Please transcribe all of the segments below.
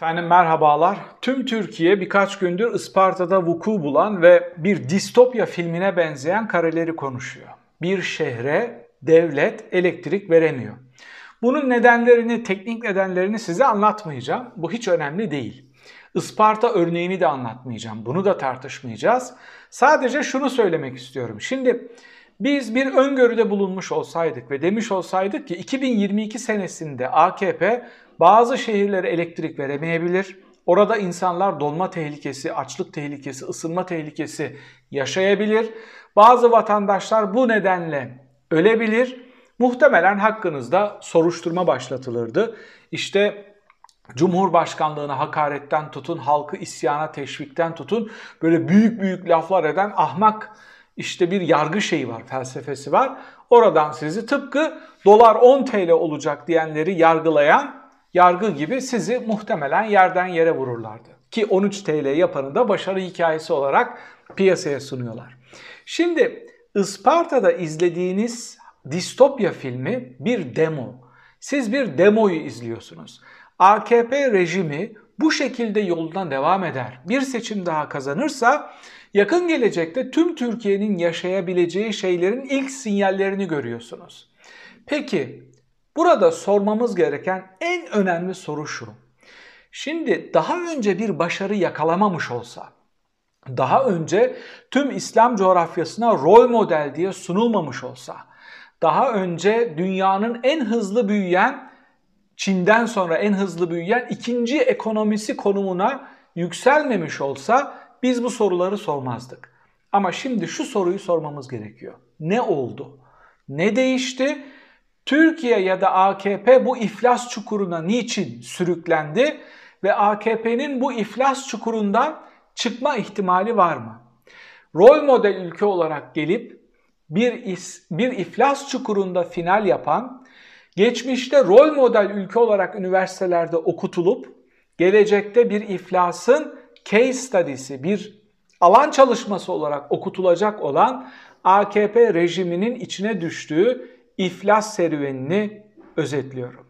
Efendim merhabalar. Tüm Türkiye birkaç gündür Isparta'da vuku bulan ve bir distopya filmine benzeyen kareleri konuşuyor. Bir şehre devlet elektrik veremiyor. Bunun nedenlerini, teknik nedenlerini size anlatmayacağım. Bu hiç önemli değil. Isparta örneğini de anlatmayacağım. Bunu da tartışmayacağız. Sadece şunu söylemek istiyorum. Şimdi biz bir öngörüde bulunmuş olsaydık ve demiş olsaydık ki 2022 senesinde AKP bazı şehirlere elektrik veremeyebilir. Orada insanlar donma tehlikesi, açlık tehlikesi, ısınma tehlikesi yaşayabilir. Bazı vatandaşlar bu nedenle ölebilir. Muhtemelen hakkınızda soruşturma başlatılırdı. İşte Cumhurbaşkanlığına hakaretten tutun, halkı isyana teşvikten tutun, böyle büyük büyük laflar eden ahmak işte bir yargı şeyi var, felsefesi var. Oradan sizi tıpkı dolar 10 TL olacak diyenleri yargılayan yargı gibi sizi muhtemelen yerden yere vururlardı. Ki 13 TL yapanı da başarı hikayesi olarak piyasaya sunuyorlar. Şimdi Isparta'da izlediğiniz distopya filmi bir demo. Siz bir demoyu izliyorsunuz. AKP rejimi bu şekilde yoluna devam eder. Bir seçim daha kazanırsa yakın gelecekte tüm Türkiye'nin yaşayabileceği şeylerin ilk sinyallerini görüyorsunuz. Peki burada sormamız gereken en önemli soru şu. Şimdi daha önce bir başarı yakalamamış olsa, daha önce tüm İslam coğrafyasına rol model diye sunulmamış olsa, daha önce dünyanın en hızlı büyüyen, Çin'den sonra en hızlı büyüyen ikinci ekonomisi konumuna yükselmemiş olsa biz bu soruları sormazdık. Ama şimdi şu soruyu sormamız gerekiyor. Ne oldu? Ne değişti? Türkiye ya da AKP bu iflas çukuruna niçin sürüklendi ve AKP'nin bu iflas çukurundan çıkma ihtimali var mı? Rol model ülke olarak gelip bir, is, bir iflas çukurunda final yapan, geçmişte rol model ülke olarak üniversitelerde okutulup gelecekte bir iflasın case study'si, bir alan çalışması olarak okutulacak olan AKP rejiminin içine düştüğü iflas serüvenini özetliyorum.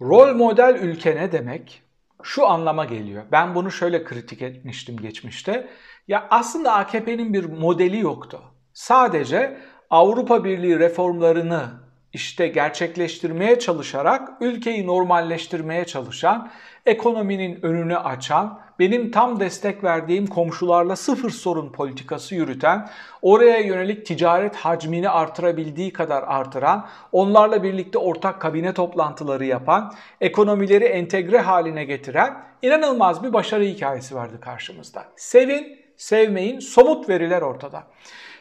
Rol model ülke ne demek? Şu anlama geliyor. Ben bunu şöyle kritik etmiştim geçmişte. Ya aslında AKP'nin bir modeli yoktu. Sadece Avrupa Birliği reformlarını işte gerçekleştirmeye çalışarak ülkeyi normalleştirmeye çalışan, ekonominin önünü açan, benim tam destek verdiğim komşularla sıfır sorun politikası yürüten, oraya yönelik ticaret hacmini artırabildiği kadar artıran, onlarla birlikte ortak kabine toplantıları yapan, ekonomileri entegre haline getiren inanılmaz bir başarı hikayesi vardı karşımızda. Sevin, sevmeyin, somut veriler ortada.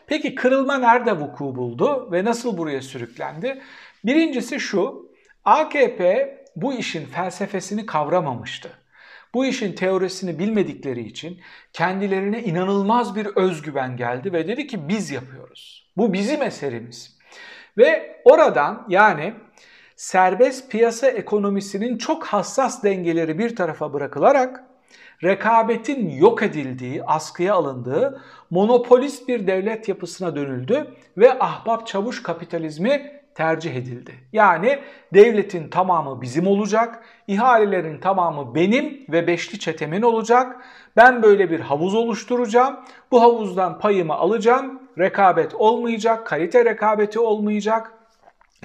Peki kırılma nerede vuku buldu ve nasıl buraya sürüklendi? Birincisi şu, AKP bu işin felsefesini kavramamıştı. Bu işin teorisini bilmedikleri için kendilerine inanılmaz bir özgüven geldi ve dedi ki biz yapıyoruz. Bu bizim eserimiz. Ve oradan yani serbest piyasa ekonomisinin çok hassas dengeleri bir tarafa bırakılarak rekabetin yok edildiği, askıya alındığı monopolist bir devlet yapısına dönüldü ve ahbap çavuş kapitalizmi tercih edildi. Yani devletin tamamı bizim olacak, ihalelerin tamamı benim ve beşli çetemin olacak. Ben böyle bir havuz oluşturacağım. Bu havuzdan payımı alacağım. Rekabet olmayacak, kalite rekabeti olmayacak,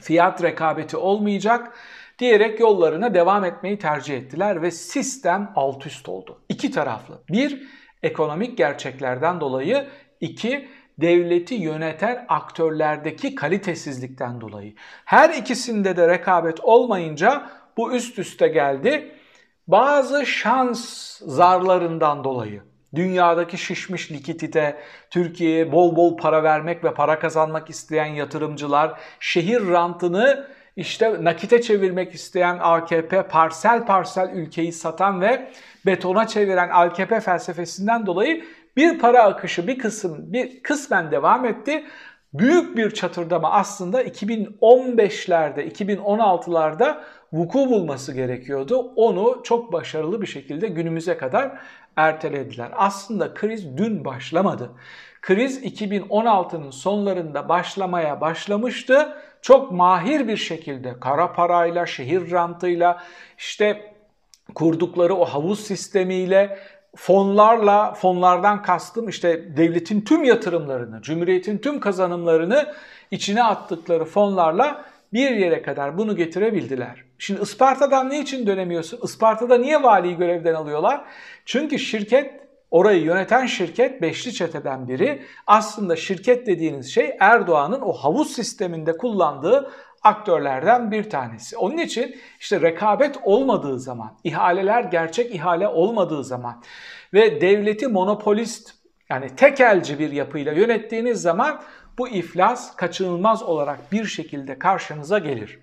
fiyat rekabeti olmayacak diyerek yollarına devam etmeyi tercih ettiler ve sistem alt üst oldu. İki taraflı. Bir, ekonomik gerçeklerden dolayı. iki devleti yöneten aktörlerdeki kalitesizlikten dolayı. Her ikisinde de rekabet olmayınca bu üst üste geldi. Bazı şans zarlarından dolayı dünyadaki şişmiş likidite, Türkiye'ye bol bol para vermek ve para kazanmak isteyen yatırımcılar, şehir rantını işte nakite çevirmek isteyen AKP parsel parsel ülkeyi satan ve betona çeviren AKP felsefesinden dolayı bir para akışı bir kısım bir kısmen devam etti. Büyük bir çatırdama aslında 2015'lerde, 2016'larda vuku bulması gerekiyordu. Onu çok başarılı bir şekilde günümüze kadar ertelediler. Aslında kriz dün başlamadı. Kriz 2016'nın sonlarında başlamaya başlamıştı çok mahir bir şekilde kara parayla, şehir rantıyla, işte kurdukları o havuz sistemiyle fonlarla, fonlardan kastım işte devletin tüm yatırımlarını, cumhuriyetin tüm kazanımlarını içine attıkları fonlarla bir yere kadar bunu getirebildiler. Şimdi Isparta'dan ne için dönemiyorsun? Isparta'da niye valiyi görevden alıyorlar? Çünkü şirket, orayı yöneten şirket Beşli Çete'den biri. Aslında şirket dediğiniz şey Erdoğan'ın o havuz sisteminde kullandığı aktörlerden bir tanesi. Onun için işte rekabet olmadığı zaman, ihaleler gerçek ihale olmadığı zaman ve devleti monopolist yani tekelci bir yapıyla yönettiğiniz zaman bu iflas kaçınılmaz olarak bir şekilde karşınıza gelir.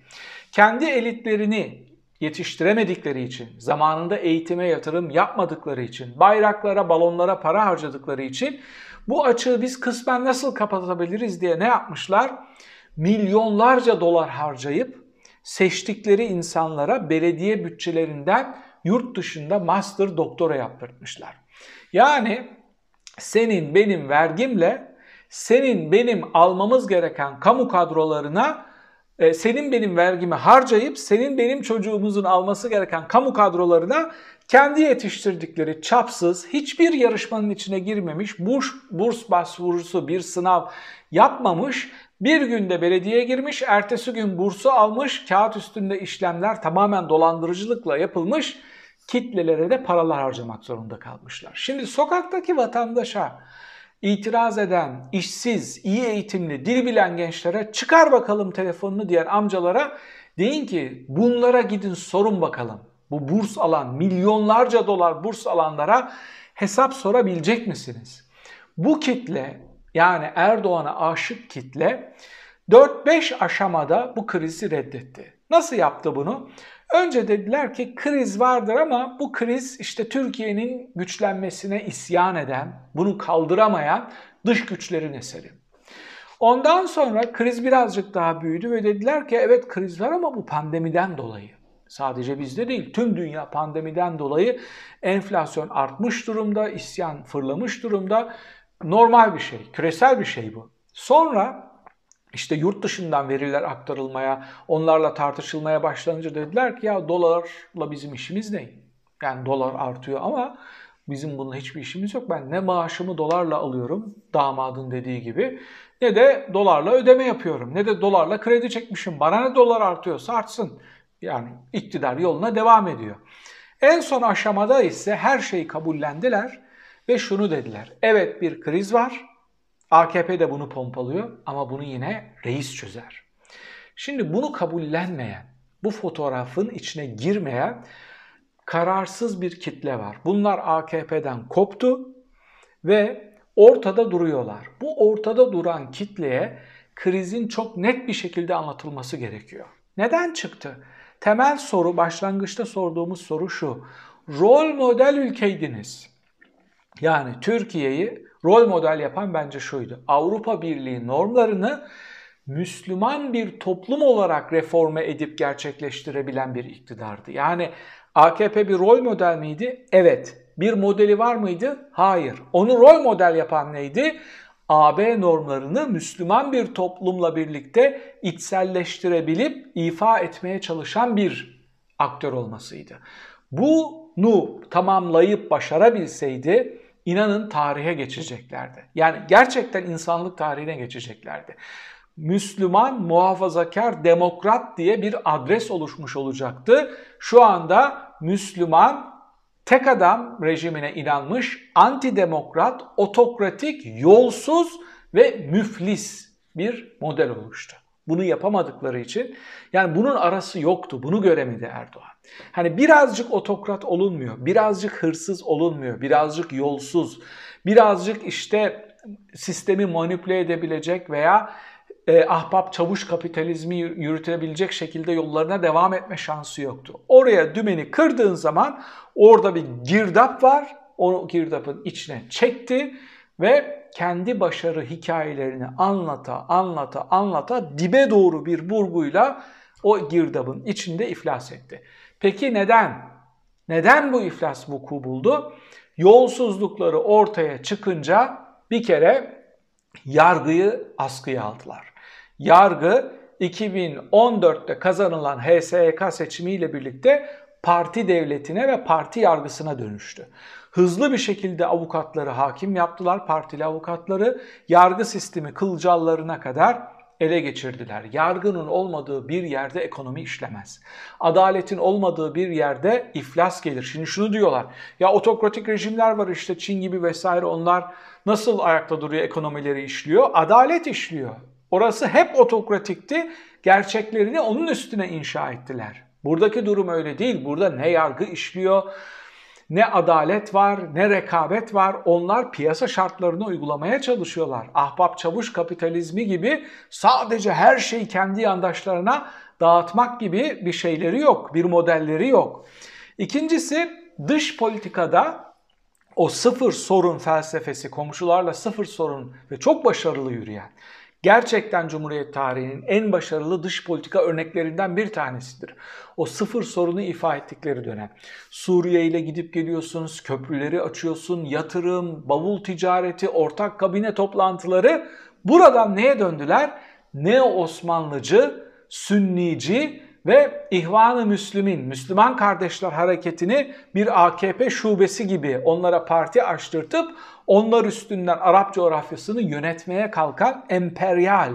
Kendi elitlerini yetiştiremedikleri için, zamanında eğitime yatırım yapmadıkları için, bayraklara, balonlara para harcadıkları için bu açığı biz kısmen nasıl kapatabiliriz diye ne yapmışlar? Milyonlarca dolar harcayıp seçtikleri insanlara belediye bütçelerinden yurt dışında master doktora yaptırmışlar. Yani senin benim vergimle senin benim almamız gereken kamu kadrolarına e, senin benim vergimi harcayıp senin benim çocuğumuzun alması gereken kamu kadrolarına kendi yetiştirdikleri çapsız, hiçbir yarışmanın içine girmemiş, burs, burs başvurusu bir sınav yapmamış, bir günde belediye girmiş, ertesi gün bursu almış, kağıt üstünde işlemler tamamen dolandırıcılıkla yapılmış, kitlelere de paralar harcamak zorunda kalmışlar. Şimdi sokaktaki vatandaşa itiraz eden, işsiz, iyi eğitimli, dil bilen gençlere çıkar bakalım telefonunu diğer amcalara deyin ki bunlara gidin sorun bakalım. Bu burs alan, milyonlarca dolar burs alanlara hesap sorabilecek misiniz? Bu kitle yani Erdoğan'a aşık kitle 4-5 aşamada bu krizi reddetti. Nasıl yaptı bunu? Önce dediler ki kriz vardır ama bu kriz işte Türkiye'nin güçlenmesine isyan eden, bunu kaldıramayan dış güçlerin eseri. Ondan sonra kriz birazcık daha büyüdü ve dediler ki evet kriz var ama bu pandemiden dolayı. Sadece bizde değil, tüm dünya pandemiden dolayı enflasyon artmış durumda, isyan fırlamış durumda. Normal bir şey, küresel bir şey bu. Sonra işte yurt dışından veriler aktarılmaya, onlarla tartışılmaya başlanınca dediler ki ya dolarla bizim işimiz ne? Yani dolar artıyor ama bizim bununla hiçbir işimiz yok. Ben ne maaşımı dolarla alıyorum damadın dediği gibi ne de dolarla ödeme yapıyorum. Ne de dolarla kredi çekmişim. Bana ne dolar artıyorsa artsın. Yani iktidar yoluna devam ediyor. En son aşamada ise her şeyi kabullendiler ve şunu dediler. Evet bir kriz var AKP de bunu pompalıyor ama bunu yine reis çözer. Şimdi bunu kabullenmeyen, bu fotoğrafın içine girmeyen kararsız bir kitle var. Bunlar AKP'den koptu ve ortada duruyorlar. Bu ortada duran kitleye krizin çok net bir şekilde anlatılması gerekiyor. Neden çıktı? Temel soru, başlangıçta sorduğumuz soru şu. Rol model ülkeydiniz. Yani Türkiye'yi rol model yapan bence şuydu. Avrupa Birliği normlarını Müslüman bir toplum olarak reforme edip gerçekleştirebilen bir iktidardı. Yani AKP bir rol model miydi? Evet. Bir modeli var mıydı? Hayır. Onu rol model yapan neydi? AB normlarını Müslüman bir toplumla birlikte içselleştirebilip ifa etmeye çalışan bir aktör olmasıydı. Bunu tamamlayıp başarabilseydi inanın tarihe geçeceklerdi. Yani gerçekten insanlık tarihine geçeceklerdi. Müslüman, muhafazakar, demokrat diye bir adres oluşmuş olacaktı. Şu anda Müslüman, tek adam rejimine inanmış, antidemokrat, otokratik, yolsuz ve müflis bir model oluştu. Bunu yapamadıkları için yani bunun arası yoktu. Bunu göremedi Erdoğan. Hani birazcık otokrat olunmuyor, birazcık hırsız olunmuyor, birazcık yolsuz, birazcık işte sistemi manipüle edebilecek veya e, ahbap çavuş kapitalizmi yürütebilecek şekilde yollarına devam etme şansı yoktu. Oraya dümeni kırdığın zaman orada bir girdap var. O girdapın içine çekti ve kendi başarı hikayelerini anlata anlata anlata dibe doğru bir vurguyla o girdabın içinde iflas etti. Peki neden? Neden bu iflas vuku buldu? Yolsuzlukları ortaya çıkınca bir kere yargıyı askıya aldılar. Yargı 2014'te kazanılan HSYK seçimiyle birlikte parti devletine ve parti yargısına dönüştü. Hızlı bir şekilde avukatları hakim yaptılar, partili avukatları. Yargı sistemi kılcallarına kadar ele geçirdiler. Yargının olmadığı bir yerde ekonomi işlemez. Adaletin olmadığı bir yerde iflas gelir. Şimdi şunu diyorlar. Ya otokratik rejimler var işte Çin gibi vesaire onlar nasıl ayakta duruyor ekonomileri işliyor? Adalet işliyor. Orası hep otokratikti. Gerçeklerini onun üstüne inşa ettiler. Buradaki durum öyle değil. Burada ne yargı işliyor, ne adalet var, ne rekabet var. Onlar piyasa şartlarını uygulamaya çalışıyorlar. Ahbap çavuş kapitalizmi gibi sadece her şeyi kendi yandaşlarına dağıtmak gibi bir şeyleri yok, bir modelleri yok. İkincisi dış politikada o sıfır sorun felsefesi, komşularla sıfır sorun ve çok başarılı yürüyen gerçekten Cumhuriyet tarihinin en başarılı dış politika örneklerinden bir tanesidir. O sıfır sorunu ifa ettikleri dönem. Suriye ile gidip geliyorsunuz, köprüleri açıyorsun, yatırım, bavul ticareti, ortak kabine toplantıları. Buradan neye döndüler? Ne Osmanlıcı, Sünnici ve İhvan-ı Müslümin, Müslüman Kardeşler Hareketi'ni bir AKP şubesi gibi onlara parti açtırtıp onlar üstünden Arap coğrafyasını yönetmeye kalkan emperyal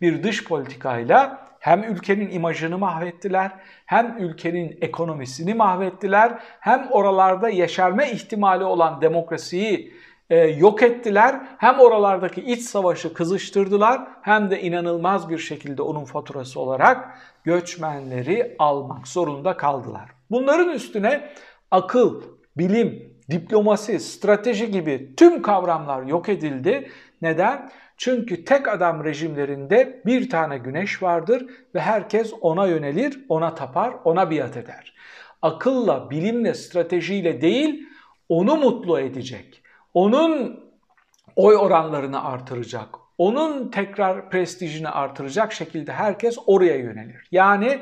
bir dış politikayla hem ülkenin imajını mahvettiler, hem ülkenin ekonomisini mahvettiler, hem oralarda yeşerme ihtimali olan demokrasiyi e, yok ettiler. Hem oralardaki iç savaşı kızıştırdılar hem de inanılmaz bir şekilde onun faturası olarak göçmenleri almak zorunda kaldılar. Bunların üstüne akıl, bilim, diplomasi, strateji gibi tüm kavramlar yok edildi. Neden? Çünkü tek adam rejimlerinde bir tane güneş vardır ve herkes ona yönelir, ona tapar, ona biat eder. Akılla, bilimle, stratejiyle değil, onu mutlu edecek. Onun oy oranlarını artıracak. Onun tekrar prestijini artıracak şekilde herkes oraya yönelir. Yani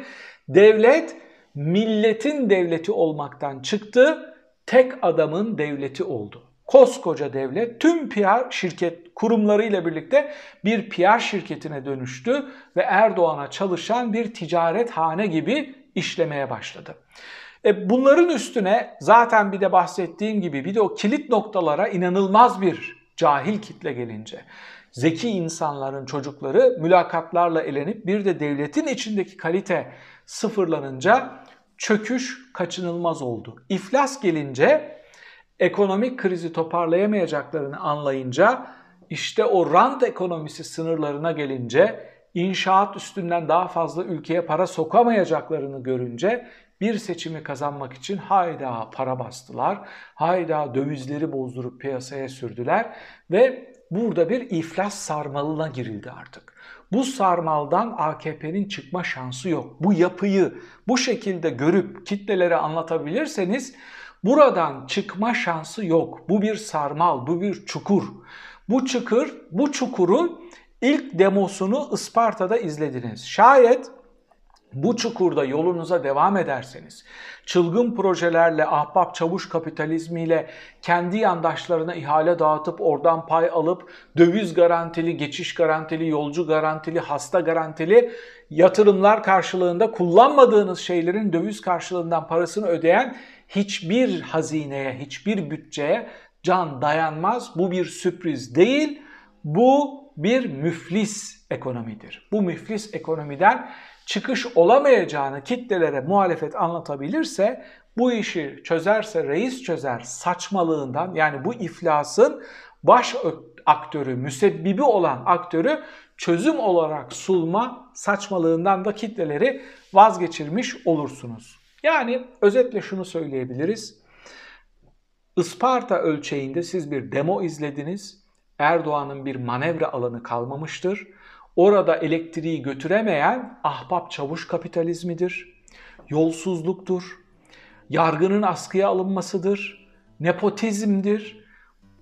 devlet milletin devleti olmaktan çıktı tek adamın devleti oldu. Koskoca devlet tüm PR şirket kurumlarıyla birlikte bir PR şirketine dönüştü ve Erdoğan'a çalışan bir ticaret hane gibi işlemeye başladı. E bunların üstüne zaten bir de bahsettiğim gibi bir de o kilit noktalara inanılmaz bir cahil kitle gelince zeki insanların çocukları mülakatlarla elenip bir de devletin içindeki kalite sıfırlanınca çöküş kaçınılmaz oldu. İflas gelince ekonomik krizi toparlayamayacaklarını anlayınca işte o rant ekonomisi sınırlarına gelince inşaat üstünden daha fazla ülkeye para sokamayacaklarını görünce bir seçimi kazanmak için hayda para bastılar, hayda dövizleri bozdurup piyasaya sürdüler ve burada bir iflas sarmalına girildi artık. Bu sarmaldan AKP'nin çıkma şansı yok. Bu yapıyı bu şekilde görüp kitlelere anlatabilirseniz buradan çıkma şansı yok. Bu bir sarmal, bu bir çukur. Bu çukur, bu çukurun ilk demosunu Isparta'da izlediniz. Şayet bu çukurda yolunuza devam ederseniz, çılgın projelerle, ahbap çavuş kapitalizmiyle kendi yandaşlarına ihale dağıtıp oradan pay alıp döviz garantili, geçiş garantili, yolcu garantili, hasta garantili yatırımlar karşılığında kullanmadığınız şeylerin döviz karşılığından parasını ödeyen hiçbir hazineye, hiçbir bütçeye can dayanmaz. Bu bir sürpriz değil, bu bir müflis ekonomidir. Bu müflis ekonomiden çıkış olamayacağını kitlelere muhalefet anlatabilirse bu işi çözerse reis çözer saçmalığından yani bu iflasın baş aktörü, müsebbibi olan aktörü çözüm olarak sulma saçmalığından da kitleleri vazgeçirmiş olursunuz. Yani özetle şunu söyleyebiliriz. Isparta ölçeğinde siz bir demo izlediniz. Erdoğan'ın bir manevra alanı kalmamıştır. Orada elektriği götüremeyen ahbap çavuş kapitalizmidir, yolsuzluktur, yargının askıya alınmasıdır, nepotizmdir.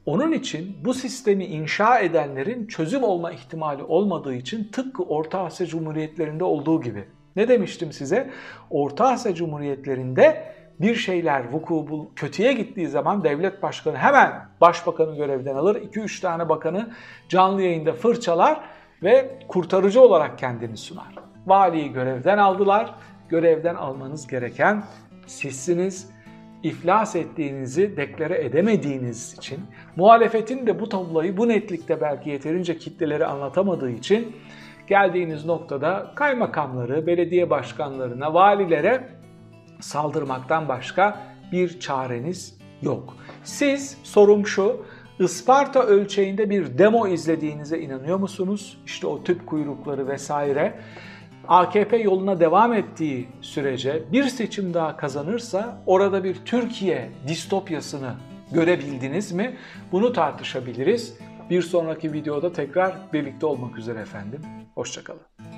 Onun için bu sistemi inşa edenlerin çözüm olma ihtimali olmadığı için tıpkı Orta Asya Cumhuriyetlerinde olduğu gibi. Ne demiştim size? Orta Asya Cumhuriyetlerinde bir şeyler vuku bul, kötüye gittiği zaman devlet başkanı hemen başbakanı görevden alır. 2-3 tane bakanı canlı yayında fırçalar ve kurtarıcı olarak kendini sunar. Valiyi görevden aldılar. Görevden almanız gereken sizsiniz. İflas ettiğinizi deklare edemediğiniz için, muhalefetin de bu tabloyu bu netlikte belki yeterince kitleleri anlatamadığı için geldiğiniz noktada kaymakamları, belediye başkanlarına, valilere saldırmaktan başka bir çareniz yok. Siz sorum şu, Isparta ölçeğinde bir demo izlediğinize inanıyor musunuz? İşte o tüp kuyrukları vesaire. AKP yoluna devam ettiği sürece bir seçim daha kazanırsa orada bir Türkiye distopyasını görebildiniz mi? Bunu tartışabiliriz. Bir sonraki videoda tekrar birlikte olmak üzere efendim. Hoşçakalın.